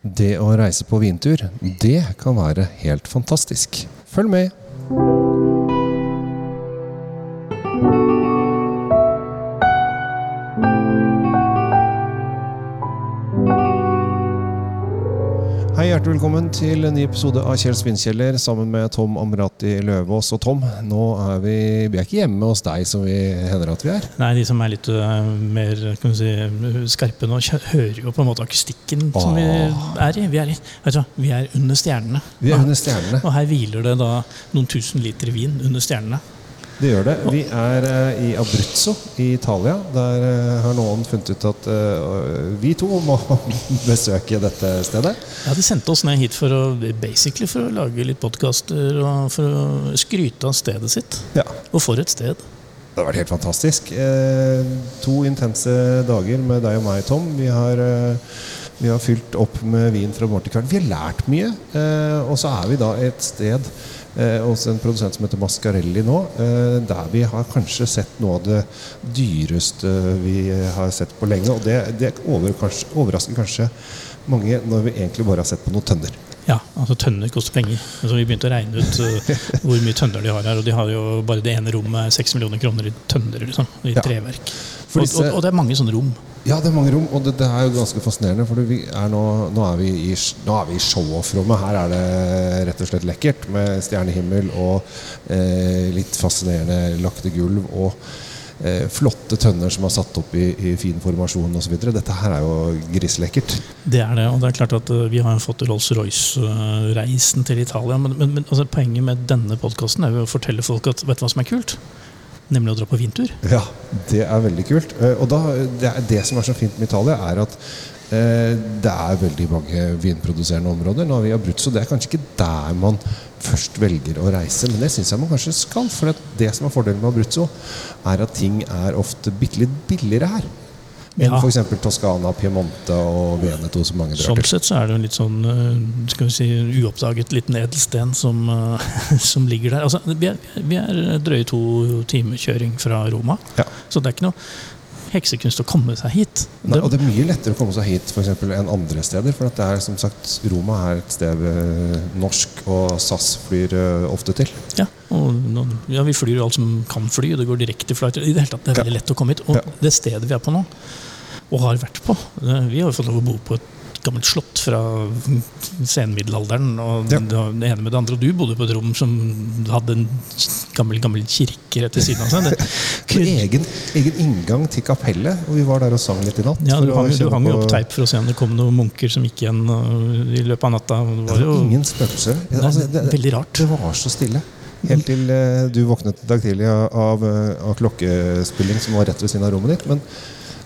Det å reise på vintur, det kan være helt fantastisk. Følg med! Hjertelig velkommen til en ny episode av Kjell Svinkjeller sammen med Tom Amrati Løvaas. Og Tom, nå er vi, vi er ikke hjemme hos deg som vi hender at vi er. Nei, de som er litt uh, mer kan si, skarpe nå, hører jo på en måte akustikken som vi er i. Vi er, i, vet du, vi er under stjernene. Vi er under stjernene. Og her hviler det da noen tusen liter vin under stjernene. Det gjør det. Vi er eh, i Abruzzo i Italia. Der eh, har noen funnet ut at eh, vi to må besøke dette stedet. Ja, De sendte oss ned hit for å, basically for å lage litt podkaster og for å skryte av stedet sitt. Ja. Og for et sted. Det har vært helt fantastisk. Eh, to intense dager med deg og meg, Tom. Vi har, eh, vi har fylt opp med vin fra morgen til kveld. Vi har lært mye. Eh, og så er vi da et sted eh, hos en produsent som heter Mascarelli nå, eh, der vi har kanskje sett noe av det dyreste vi har sett på lenge. Og det, det over, kanskje, overrasker kanskje mange når vi egentlig bare har sett på noen tønner. Ja, altså Tønner koster penger. Altså, vi begynte å regne ut uh, hvor mye tønner de har her. Og de har jo bare det ene rommet er 6 millioner kroner i tønner. liksom, I Ja. treverk. Og, og, og det er mange sånne rom. Ja, det er mange rom, og det, det er jo ganske fascinerende. For er nå, nå, er vi i, nå er vi i show-off-rommet. Her er det rett og slett lekkert med stjernehimmel og eh, litt fascinerende lakte gulv. Og eh, flotte tønner som er satt opp i, i fin formasjon osv. Dette her er jo griselekkert. Det er det, og det er klart at øh, vi har fått Rolls-Royce-reisen til Italia. Men, men, men altså, poenget med denne podkasten er jo å fortelle folk at vet du hva som er kult? Nemlig å dra på vintur. Ja, det er veldig kult. Eh, Og da, det, det som er så fint med Italia, er at eh, det er veldig mange vinproduserende områder. Er i Abruzzo. Det er kanskje ikke der man først velger å reise, men det syns jeg man kanskje skal. For det, det som er fordelen med Abruzzo, er at ting er ofte bitte litt billigere her. Enn Ja. f.eks. Toskana, Piemonte og Veneto, som mange drar Sånn til. sett så er det en litt sånn øh, skal vi si, uoppdaget liten edelsten som, øh, som ligger der. Altså, vi, er, vi er drøye to timer kjøring fra Roma, Ja. så det er ikke noe heksekunst å komme seg hit. Nei, og det er mye lettere å komme seg hit for eksempel, enn andre steder. For at det er som sagt Roma er et sted eh, norsk, og SAS flyr eh, ofte til. Ja, og ja, vi flyr jo alt som kan fly, og det går direkte flighter. I det hele tatt, det er veldig lett å komme hit. Og Ja. det stedet vi er på nå, og har vært på Vi har jo fått lov å bo på et gammelt slott fra senmiddelalderen. Og Ja. det, det ene med det andre. Og du bodde på et rom som hadde en gammel, gammel kirke rett ved siden av seg. Det, egen, egen inngang til kapellet, og vi var der og sang litt i natt. ja, du hang, du hang jo opp teip for å se om det kom noen munker som gikk igjen øh, i løpet av natta. og Det Det var var jo ingen spøkelser. Altså, det, veldig rart. det var så stille. Helt til eh, du våknet i dag tidlig av, eh, av klokkespilling som var rett ved siden av rommet ditt. Men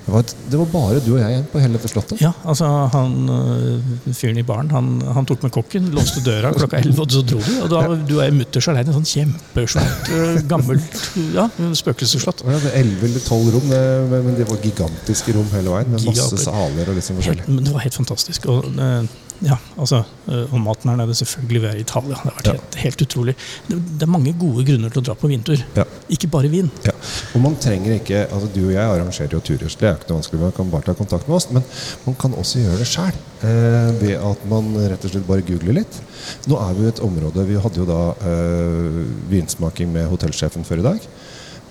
det var, et, det var bare du og jeg igjen på hele dette slottet. Ja, altså han øh, fyren i baren han, han tok med kokken, låste døra klokka 11, og så dro de. Og da var du og jeg mutters alene sånn kjempesvært, øh, gammelt ja, spøkelsesslott. Hadde elleve eller tolv rom, det, men det var gigantiske rom hele veien. Med masse saler og sånn forskjellig. Helt, men det var helt fantastisk. Og, øh, ja, altså, øh, og maten her nede, selvfølgelig. Vi er i Italia. Det har vært Ja. helt, helt utrolig. Det, det er mange gode grunner til å dra på vintur. Ja. Ikke bare vin. Ja. Og man trenger ikke altså Du og jeg arrangerer jo turer, så det er ikke noe vanskelig. Man kan bare ta kontakt med oss. Men man kan også gjøre det sjøl. Eh, ved at man rett og slett bare googler litt. Nå er vi i et område Vi hadde jo da eh, vinsmaking med hotellsjefen før i dag.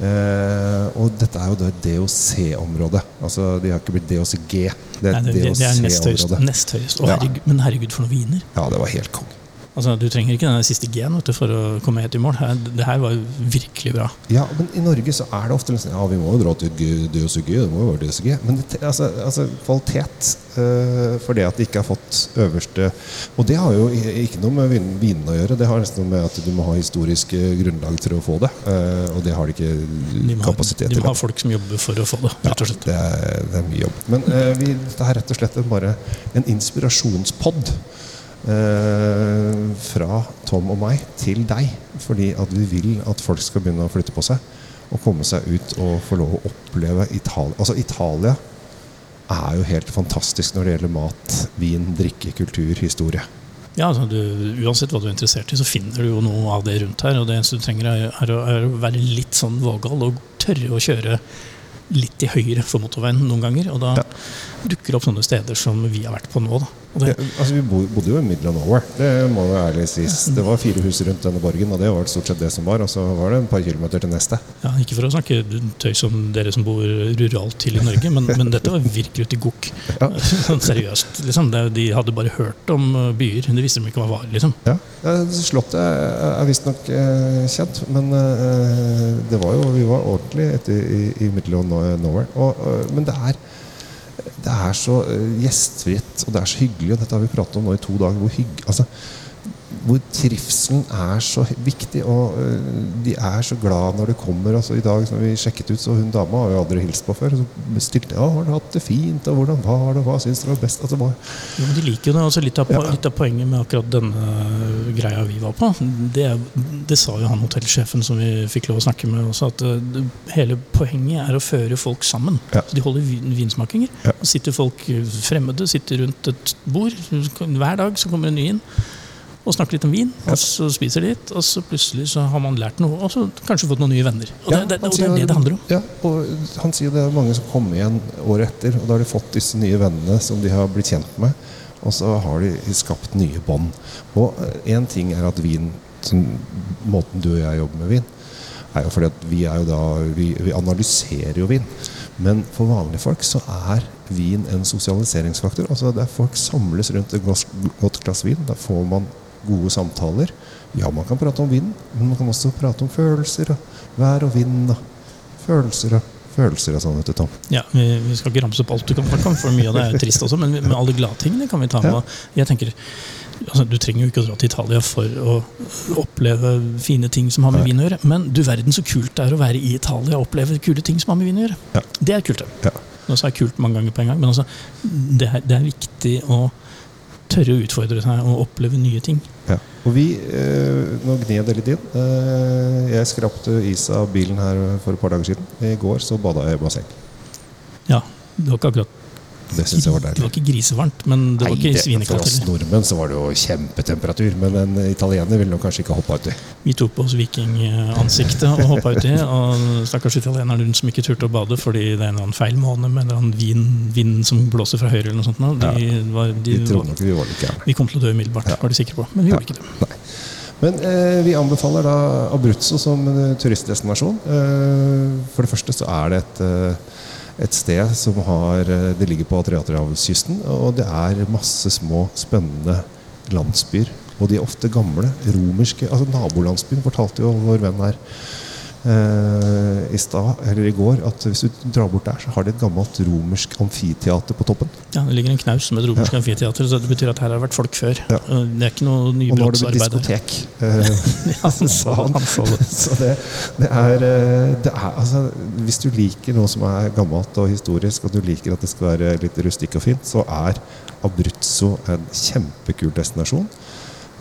Eh, og dette er jo da et DOC-område. Altså De har ikke blitt DOCG. Det er Nei, det, det, det er nest høyest. Nest høyest. Å, herregud, men herregud, for noen viner! Ja, det var helt kong. Altså, Du trenger ikke den siste G-en for å komme helt i mål. Det her var virkelig bra. Ja, men i Norge så er det ofte liksom Ja, vi må jo dra til G- det må jo være DOCG. Men det, altså, altså kvalitet uh, for det at de ikke har fått øverste Og det har jo ikke noe med vin, vinene å gjøre. Det har nesten noe med at du må ha historisk eh, grunnlag til å få det. Uh, og det har de ikke De må, kapasitet til. de må ha folk som jobber for å få det. rett og slett. Det er, det er mye jobb. Men uh, vi, dette er rett og slett bare en inspirasjonspod. Eh, fra Tom og meg til deg. Fordi at vi vil at folk skal begynne å flytte på seg. Og komme seg ut og få lov å oppleve Italia. Altså Italia er jo helt fantastisk når det gjelder mat, vin, drikke, kultur, historie. Ja, altså du, Uansett hva du er interessert i, så finner du jo noe av det rundt her. Og det eneste du trenger, er, er, er å være litt sånn vågal og tørre å kjøre litt til høyre for motorveien noen ganger. Og da Ja. dukker det opp sånne steder som vi har vært på nå. da. Det, altså, vi bodde jo i middle of nowhere, det må jo ærlig sies. Det var fire hus rundt denne borgen, og det var stort sett det som var. Og så var det en par kilometer til neste. ja, ikke for å snakke tøys om dere som bor ruralt til i Norge, men, men dette var virkelig ute i gokk. Ja. Sånn seriøst. Liksom. De hadde bare hørt om eh, byer, de visste de ikke hva var. liksom. Ja, Slottet er visstnok eh, kjent, men eh, det var jo, vi var ordentlig ute i, i middle of no- nowhere. Og, men det er, det er så eh, gjestfritt, og det er så hyggelig, og dette har vi pratet om nå i to dager. Hvor, hygg, altså, hvor trivselen er så viktig, og eh, de er så glad når det kommer. Altså, I dag når vi sjekket ut, så hun dama har jo aldri hilst på før. Så bestilte ja, har du hatt det fint, og hvordan var det, hva syns dere var best? Altså, var... Jo, men De liker jo det. altså litt av, Ja. litt av poenget med akkurat denne greia vi var på, det, det sa jo han hotellsjefen som vi fikk lov å snakke med også, at eh, det, hele poenget er å føre folk sammen. Ja. Så de holder vin, vinsmakinger. Ja. Sitter folk eh, fremmede sitter rundt et bord. Hver dag så kommer en ny inn. Og snakker litt om vin, og så spiser de litt, og så plutselig så har man lært noe, og så kanskje fått noen nye venner. Og, Ja, det, det, og det er det det handler om. Ja, og han sier det er mange som kommer igjen året etter, og da har de fått disse nye vennene som de har blitt kjent med, og så har de skapt nye bånd. Og én ting er at vin, som måten du og jeg jobber med vin, er jo fordi at vi jo da vi, vi analyserer jo vin. Men for vanlige folk så er vin en sosialiseringsfaktor. Altså Der folk samles rundt et godt glass vin, da får man gode samtaler. Ja, man kan prate om vind, men man kan også prate om følelser. Og vær og vind og følelser og følelser og sånn, vet du, Tom. Ja, vi, vi skal ikke ramse opp alt du kan snakke om, for mye av det er jo trist også, men, med men alle gladtingene kan vi ta med. Ja. Jeg tenker, altså, Du trenger jo ikke å dra til Italia for å oppleve fine ting som har med vin å gjøre, men du verden så kult det er å være i Italia og oppleve kule ting som har med vin å gjøre. Ja. Det er kult. det. Ja. Nå sa jeg kult mange ganger på en gang, men altså, det, er, det er viktig å tørre å utfordre seg og oppleve nye ting. Ja. Og vi, eh, Nå gned det litt inn. Eh, jeg skrapte is av bilen her for et par dager siden. I går så bada jeg i basseng. Ja, Det var ikke akkurat Det syns jeg var det var ikke grisevarmt, men det var ikke Nei, for oss nordmenn så var det jo kjempetemperatur, men en italiener ville nok kanskje ikke hoppa uti. Vi tok på oss vikingansiktet og hoppa uti. Og stakkars italieneren rundt som ikke turte å bade fordi det er en eller annen feil måned med en eller annen vind, vind som blåser fra høyre. eller noe sånt. De, De var, de, De trodde nok vi var litt gærne. vi kom til å dø umiddelbart, Ja. var de sikre på. Men vi Ja. gjorde ikke det. Nei. Men eh, vi anbefaler da Abruzzo som eh, turistdestinasjon. Eh, for det første så er det et, eh, et sted som har eh, Det ligger på Adriaterhavskysten, og det er masse små, spennende landsbyer. Og de er ofte gamle. Romerske altså Nabolandsbyen fortalte jo vår venn her i stad, eller i går, at hvis du drar bort der, så har de et gammelt romersk amfiteater på toppen. Ja, Det ligger en knaus med et romersk amfiteater, så det betyr at her har det vært folk før. Ja. Det er ikke noe Og nå har det blitt diskotek. Eh, Ja, han sa han sa det. Så det, det, er, eh, det er altså, Hvis du liker noe som er gammelt og historisk, og du liker at det skal være litt rustikk og fint, så er Abruzzo en kjempekul destinasjon.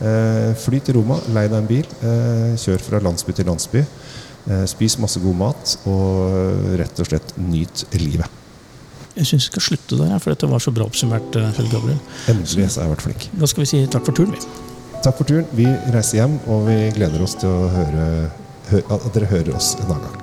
Eh, fly til Roma, lei deg en bil, eh, kjør fra landsby til landsby. Eh, spis masse god mat, og rett og slett nyt livet. Jeg syns vi skal slutte der, for dette var så bra oppsummert. Helge Gabriel. Endelig så har jeg vært flink. Da skal vi si takk for turen, vi. Takk for turen. Vi reiser hjem, og vi gleder oss til å høre, hø at dere hører oss en annen gang.